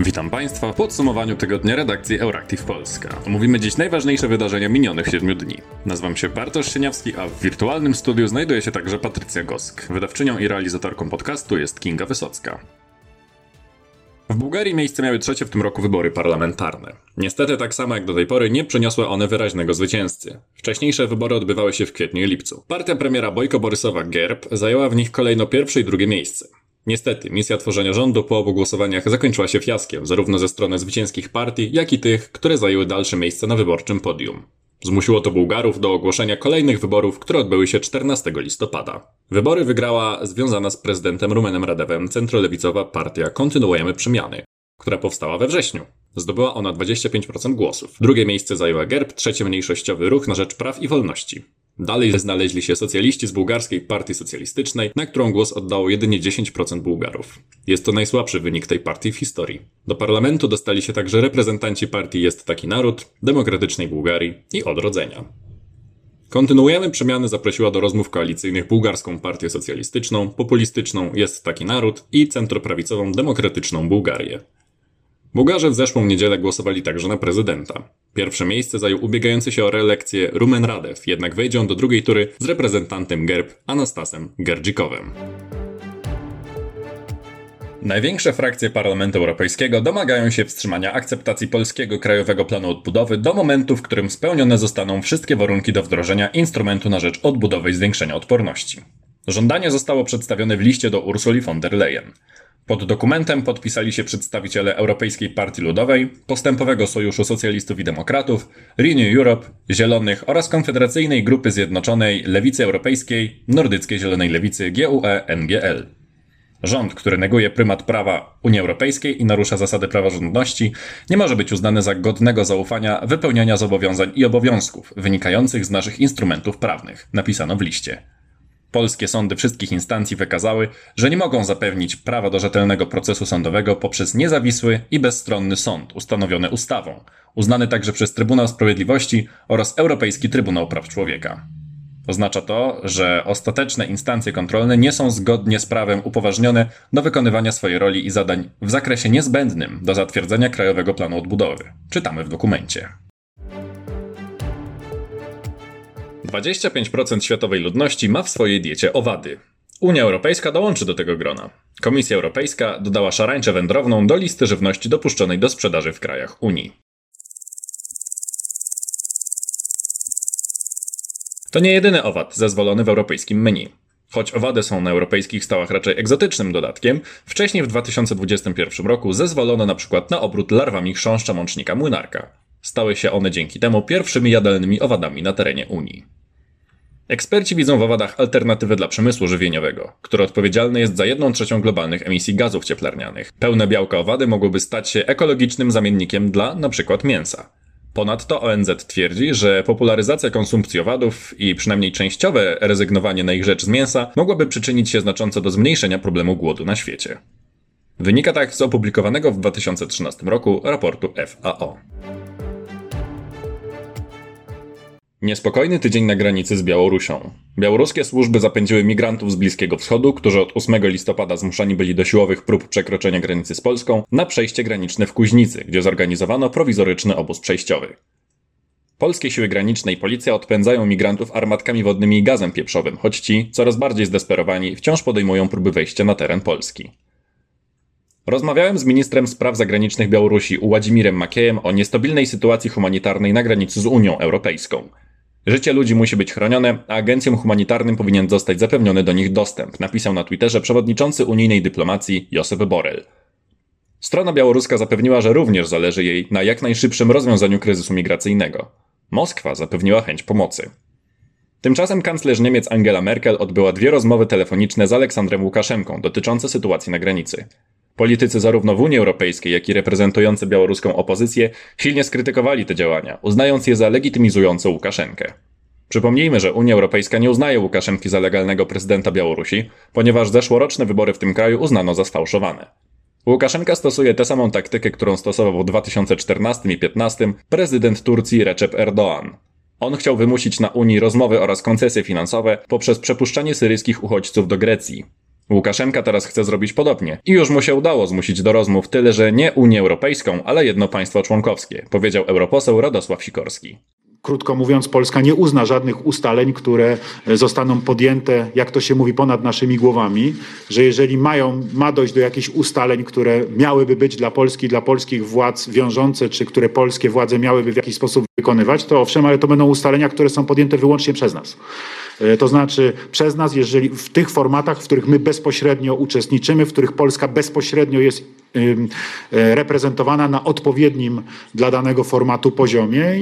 Witam Państwa w podsumowaniu tygodnia redakcji Euractiv Polska. Omówimy dziś najważniejsze wydarzenia minionych siedmiu dni. Nazywam się Bartosz Sieniawski, a w wirtualnym studiu znajduje się także Patrycja Gosk. Wydawczynią i realizatorką podcastu jest Kinga Wysocka. W Bułgarii miejsce miały trzecie w tym roku wybory parlamentarne. Niestety, tak samo jak do tej pory, nie przyniosły one wyraźnego zwycięzcy. Wcześniejsze wybory odbywały się w kwietniu i lipcu. Partia premiera Bojko Borysowa GERB zajęła w nich kolejno pierwsze i drugie miejsce. Niestety, misja tworzenia rządu po obu głosowaniach zakończyła się fiaskiem, zarówno ze strony zwycięskich partii, jak i tych, które zajęły dalsze miejsce na wyborczym podium. Zmusiło to Bułgarów do ogłoszenia kolejnych wyborów, które odbyły się 14 listopada. Wybory wygrała związana z prezydentem Rumenem Radewem centrolewicowa partia Kontynuujemy Przemiany, która powstała we wrześniu. Zdobyła ona 25% głosów. Drugie miejsce zajęła GERB, trzeci mniejszościowy ruch na rzecz praw i wolności. Dalej znaleźli się socjaliści z bułgarskiej partii socjalistycznej, na którą głos oddało jedynie 10% Bułgarów. Jest to najsłabszy wynik tej partii w historii. Do parlamentu dostali się także reprezentanci partii Jest Taki Naród, Demokratycznej Bułgarii i Odrodzenia. Kontynuujemy przemiany zaprosiła do rozmów koalicyjnych bułgarską partię socjalistyczną, populistyczną Jest Taki Naród i centroprawicową Demokratyczną Bułgarię. Bułgarze w zeszłą niedzielę głosowali także na prezydenta. Pierwsze miejsce zajął ubiegający się o reelekcję Rumen Radew, jednak wejdzie on do drugiej tury z reprezentantem GERB Anastasem Gerdzikowem. Największe frakcje Parlamentu Europejskiego domagają się wstrzymania akceptacji polskiego Krajowego Planu Odbudowy do momentu, w którym spełnione zostaną wszystkie warunki do wdrożenia instrumentu na rzecz odbudowy i zwiększenia odporności. Żądanie zostało przedstawione w liście do Ursuli von der Leyen. Pod dokumentem podpisali się przedstawiciele Europejskiej Partii Ludowej, Postępowego Sojuszu Socjalistów i Demokratów, Renew Europe, Zielonych oraz Konfederacyjnej Grupy Zjednoczonej Lewicy Europejskiej, Nordyckiej Zielonej Lewicy GUE-NGL. Rząd, który neguje prymat prawa Unii Europejskiej i narusza zasady praworządności, nie może być uznany za godnego zaufania wypełniania zobowiązań i obowiązków wynikających z naszych instrumentów prawnych, napisano w liście. Polskie sądy wszystkich instancji wykazały, że nie mogą zapewnić prawa do rzetelnego procesu sądowego poprzez niezawisły i bezstronny sąd ustanowiony ustawą, uznany także przez Trybunał Sprawiedliwości oraz Europejski Trybunał Praw Człowieka. Oznacza to, że ostateczne instancje kontrolne nie są zgodnie z prawem upoważnione do wykonywania swojej roli i zadań w zakresie niezbędnym do zatwierdzenia Krajowego Planu Odbudowy. Czytamy w dokumencie. 25% światowej ludności ma w swojej diecie owady. Unia Europejska dołączy do tego grona. Komisja Europejska dodała szarańczę wędrowną do listy żywności dopuszczonej do sprzedaży w krajach Unii. To nie jedyny owad zezwolony w europejskim menu. Choć owady są na europejskich stołach raczej egzotycznym dodatkiem, wcześniej w 2021 roku zezwolono na przykład na obrót larwami chrząszcza mącznika młynarka. Stały się one dzięki temu pierwszymi jadalnymi owadami na terenie Unii. Eksperci widzą w owadach alternatywę dla przemysłu żywieniowego, który odpowiedzialny jest za 1 trzecią globalnych emisji gazów cieplarnianych. Pełne białka owady mogłyby stać się ekologicznym zamiennikiem dla np. mięsa. Ponadto ONZ twierdzi, że popularyzacja konsumpcji owadów i przynajmniej częściowe rezygnowanie na ich rzecz z mięsa mogłaby przyczynić się znacząco do zmniejszenia problemu głodu na świecie. Wynika tak z opublikowanego w 2013 roku raportu FAO. Niespokojny tydzień na granicy z Białorusią. Białoruskie służby zapędziły migrantów z Bliskiego Wschodu, którzy od 8 listopada zmuszani byli do siłowych prób przekroczenia granicy z Polską, na przejście graniczne w Kuźnicy, gdzie zorganizowano prowizoryczny obóz przejściowy. Polskie siły graniczne i policja odpędzają migrantów armatkami wodnymi i gazem pieprzowym, choć ci, coraz bardziej zdesperowani, wciąż podejmują próby wejścia na teren Polski. Rozmawiałem z ministrem spraw zagranicznych Białorusi Ładzimirem Makiejem o niestabilnej sytuacji humanitarnej na granicy z Unią Europejską – Życie ludzi musi być chronione, a agencjom humanitarnym powinien zostać zapewniony do nich dostęp, napisał na Twitterze przewodniczący unijnej dyplomacji Josep Borrell. Strona białoruska zapewniła, że również zależy jej na jak najszybszym rozwiązaniu kryzysu migracyjnego. Moskwa zapewniła chęć pomocy. Tymczasem kanclerz Niemiec Angela Merkel odbyła dwie rozmowy telefoniczne z Aleksandrem Łukaszenką dotyczące sytuacji na granicy. Politycy zarówno w Unii Europejskiej, jak i reprezentujący białoruską opozycję silnie skrytykowali te działania, uznając je za legitymizujące Łukaszenkę. Przypomnijmy, że Unia Europejska nie uznaje Łukaszenki za legalnego prezydenta Białorusi, ponieważ zeszłoroczne wybory w tym kraju uznano za sfałszowane. Łukaszenka stosuje tę samą taktykę, którą stosował w 2014 i 2015 prezydent Turcji Recep Erdoğan. On chciał wymusić na Unii rozmowy oraz koncesje finansowe poprzez przepuszczanie syryjskich uchodźców do Grecji. Łukaszenka teraz chce zrobić podobnie. I już mu się udało zmusić do rozmów tyle, że nie Unię Europejską, ale jedno państwo członkowskie, powiedział europoseł Radosław Sikorski. Krótko mówiąc, Polska nie uzna żadnych ustaleń, które zostaną podjęte, jak to się mówi, ponad naszymi głowami, że jeżeli mają, ma dojść do jakichś ustaleń, które miałyby być dla Polski, dla polskich władz wiążące, czy które polskie władze miałyby w jakiś sposób wykonywać, to owszem, ale to będą ustalenia, które są podjęte wyłącznie przez nas. E, to znaczy przez nas, jeżeli w tych formatach, w których my bezpośrednio uczestniczymy, w których Polska bezpośrednio jest e, reprezentowana na odpowiednim dla danego formatu poziomie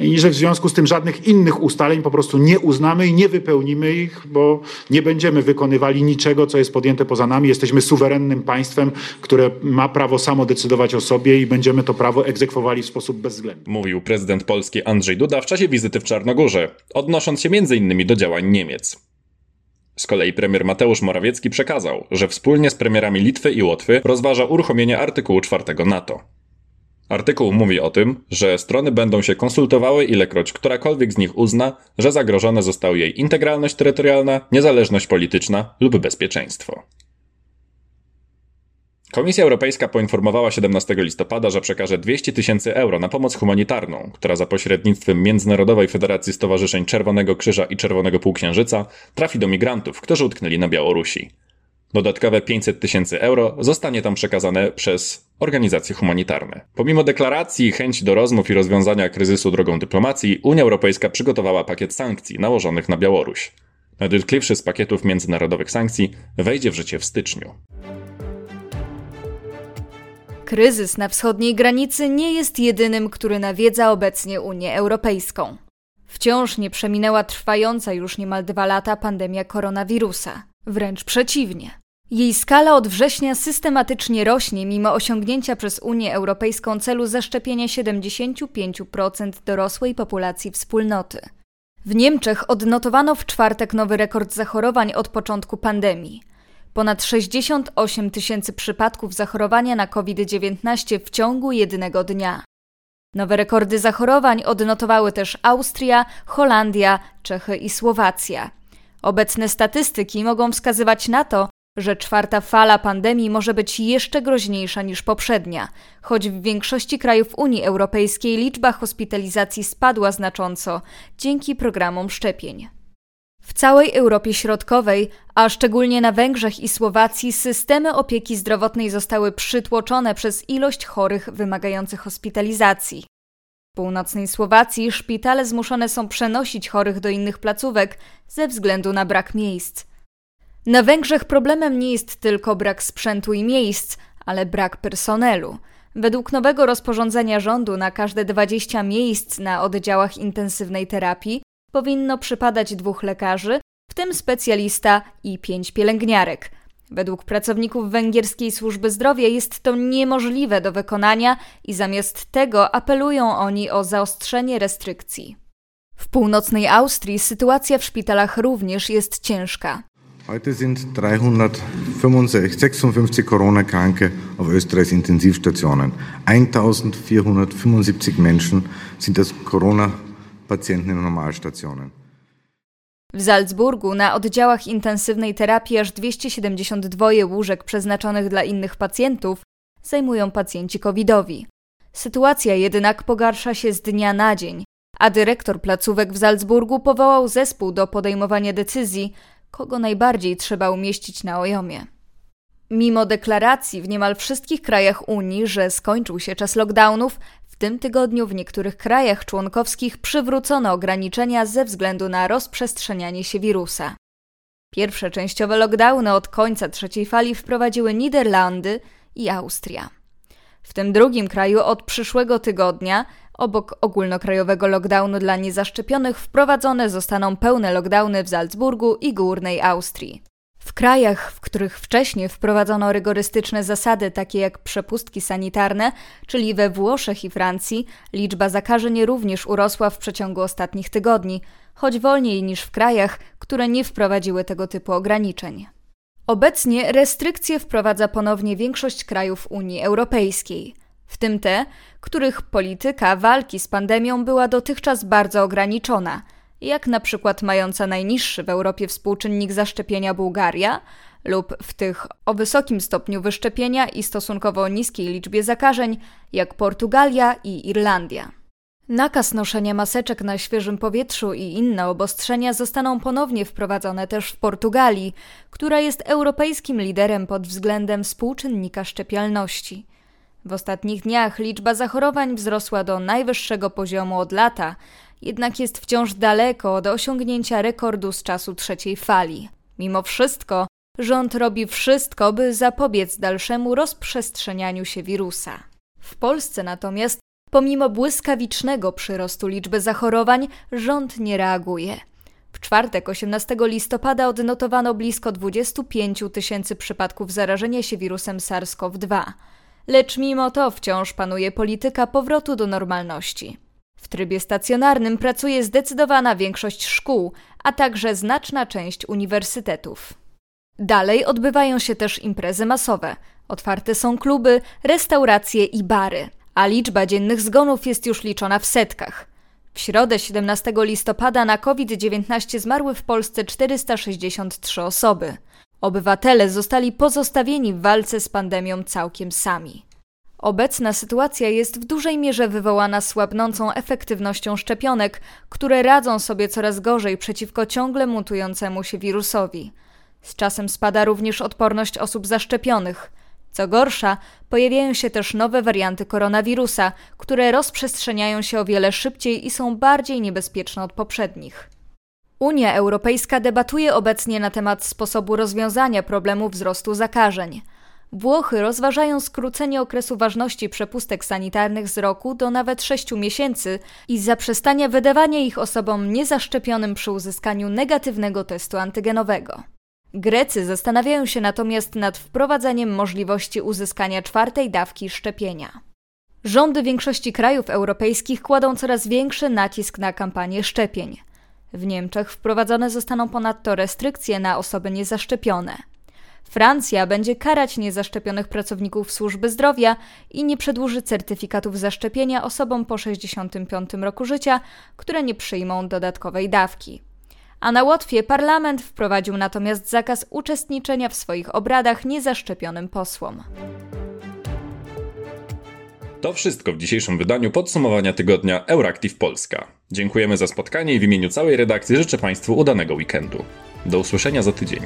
i, że w związku z tym żadnych innych ustaleń po prostu nie uznamy i nie wypełnimy ich, bo nie będziemy wykonywali niczego, co jest podjęte poza nami. Jesteśmy suwerennym państwem, które ma prawo samo decydować o sobie i będziemy to prawo egzekwowali w sposób bezwzględny. Mówił prezydent Polski Andrzej Duda w czasie wizyty w Czarnogórze, odnosząc się m.in. do działań Niemiec. Z kolei premier Mateusz Morawiecki przekazał, że wspólnie z premierami Litwy i Łotwy rozważa uruchomienie artykułu 4 NATO. Artykuł mówi o tym, że strony będą się konsultowały ilekroć którakolwiek z nich uzna, że zagrożone zostały jej integralność terytorialna, niezależność polityczna lub bezpieczeństwo. Komisja Europejska poinformowała 17 listopada, że przekaże 200 tysięcy euro na pomoc humanitarną, która za pośrednictwem Międzynarodowej Federacji Stowarzyszeń Czerwonego Krzyża i Czerwonego Półksiężyca trafi do migrantów, którzy utknęli na Białorusi. Dodatkowe 500 tysięcy euro zostanie tam przekazane przez organizacje humanitarne. Pomimo deklaracji chęci do rozmów i rozwiązania kryzysu drogą dyplomacji, Unia Europejska przygotowała pakiet sankcji nałożonych na Białoruś. Najdotkliwszy z pakietów międzynarodowych sankcji wejdzie w życie w styczniu. Kryzys na wschodniej granicy nie jest jedynym, który nawiedza obecnie Unię Europejską. Wciąż nie przeminęła trwająca już niemal dwa lata pandemia koronawirusa. Wręcz przeciwnie. Jej skala od września systematycznie rośnie, mimo osiągnięcia przez Unię Europejską celu zaszczepienia 75% dorosłej populacji wspólnoty. W Niemczech odnotowano w czwartek nowy rekord zachorowań od początku pandemii. Ponad 68 tysięcy przypadków zachorowania na COVID-19 w ciągu jednego dnia. Nowe rekordy zachorowań odnotowały też Austria, Holandia, Czechy i Słowacja. Obecne statystyki mogą wskazywać na to, że czwarta fala pandemii może być jeszcze groźniejsza niż poprzednia, choć w większości krajów Unii Europejskiej liczba hospitalizacji spadła znacząco dzięki programom szczepień. W całej Europie Środkowej, a szczególnie na Węgrzech i Słowacji, systemy opieki zdrowotnej zostały przytłoczone przez ilość chorych wymagających hospitalizacji. W północnej Słowacji szpitale zmuszone są przenosić chorych do innych placówek ze względu na brak miejsc. Na Węgrzech problemem nie jest tylko brak sprzętu i miejsc, ale brak personelu. Według nowego rozporządzenia rządu na każde 20 miejsc na oddziałach intensywnej terapii powinno przypadać dwóch lekarzy, w tym specjalista i pięć pielęgniarek. Według pracowników węgierskiej służby zdrowia jest to niemożliwe do wykonania i zamiast tego apelują oni o zaostrzenie restrykcji. W północnej Austrii sytuacja w szpitalach również jest ciężka. Heute sind 356 Corona-Kranke auf Österreichs Intensivstationen. 1475 Menschen sind als Corona-Patienten in Normalstationen. W Salzburgu na oddziałach intensywnej terapii aż 272 łóżek przeznaczonych dla innych pacjentów zajmują pacjenci covidowi. Sytuacja jednak pogarsza się z dnia na dzień, a dyrektor placówek w Salzburgu powołał zespół do podejmowania decyzji, kogo najbardziej trzeba umieścić na ojomie. Mimo deklaracji w niemal wszystkich krajach Unii, że skończył się czas lockdownów, w tym tygodniu w niektórych krajach członkowskich przywrócono ograniczenia ze względu na rozprzestrzenianie się wirusa. Pierwsze częściowe lockdowny od końca trzeciej fali wprowadziły Niderlandy i Austria. W tym drugim kraju od przyszłego tygodnia, obok ogólnokrajowego lockdownu dla niezaszczepionych, wprowadzone zostaną pełne lockdowny w Salzburgu i Górnej Austrii. W krajach, w których wcześniej wprowadzono rygorystyczne zasady, takie jak przepustki sanitarne, czyli we Włoszech i Francji, liczba zakażeń również urosła w przeciągu ostatnich tygodni, choć wolniej niż w krajach, które nie wprowadziły tego typu ograniczeń. Obecnie restrykcje wprowadza ponownie większość krajów Unii Europejskiej, w tym te, których polityka walki z pandemią była dotychczas bardzo ograniczona, jak na przykład mająca najniższy w Europie współczynnik zaszczepienia Bułgaria lub w tych o wysokim stopniu wyszczepienia i stosunkowo niskiej liczbie zakażeń, jak Portugalia i Irlandia. Nakaz noszenia maseczek na świeżym powietrzu i inne obostrzenia zostaną ponownie wprowadzone też w Portugalii, która jest europejskim liderem pod względem współczynnika szczepialności. W ostatnich dniach liczba zachorowań wzrosła do najwyższego poziomu od lata, jednak jest wciąż daleko od osiągnięcia rekordu z czasu trzeciej fali. Mimo wszystko, rząd robi wszystko, by zapobiec dalszemu rozprzestrzenianiu się wirusa. W Polsce natomiast, pomimo błyskawicznego przyrostu liczby zachorowań, rząd nie reaguje. W czwartek 18 listopada odnotowano blisko 25 tysięcy przypadków zarażenia się wirusem SARS-CoV-2 lecz mimo to wciąż panuje polityka powrotu do normalności. W trybie stacjonarnym pracuje zdecydowana większość szkół, a także znaczna część uniwersytetów. Dalej odbywają się też imprezy masowe. Otwarte są kluby, restauracje i bary, a liczba dziennych zgonów jest już liczona w setkach. W środę 17 listopada na COVID-19 zmarły w Polsce 463 osoby. Obywatele zostali pozostawieni w walce z pandemią całkiem sami. Obecna sytuacja jest w dużej mierze wywołana słabnącą efektywnością szczepionek, które radzą sobie coraz gorzej przeciwko ciągle mutującemu się wirusowi. Z czasem spada również odporność osób zaszczepionych. Co gorsza, pojawiają się też nowe warianty koronawirusa, które rozprzestrzeniają się o wiele szybciej i są bardziej niebezpieczne od poprzednich. Unia Europejska debatuje obecnie na temat sposobu rozwiązania problemu wzrostu zakażeń. Włochy rozważają skrócenie okresu ważności przepustek sanitarnych z roku do nawet 6 miesięcy i zaprzestanie wydawania ich osobom niezaszczepionym przy uzyskaniu negatywnego testu antygenowego. Grecy zastanawiają się natomiast nad wprowadzeniem możliwości uzyskania czwartej dawki szczepienia. Rządy większości krajów europejskich kładą coraz większy nacisk na kampanię szczepień. W Niemczech wprowadzone zostaną ponadto restrykcje na osoby niezaszczepione. Francja będzie karać niezaszczepionych pracowników służby zdrowia i nie przedłuży certyfikatów zaszczepienia osobom po 65 roku życia, które nie przyjmą dodatkowej dawki. A na Łotwie parlament wprowadził natomiast zakaz uczestniczenia w swoich obradach niezaszczepionym posłom. To wszystko w dzisiejszym wydaniu podsumowania tygodnia Euractiv Polska. Dziękujemy za spotkanie i w imieniu całej redakcji życzę Państwu udanego weekendu. Do usłyszenia za tydzień.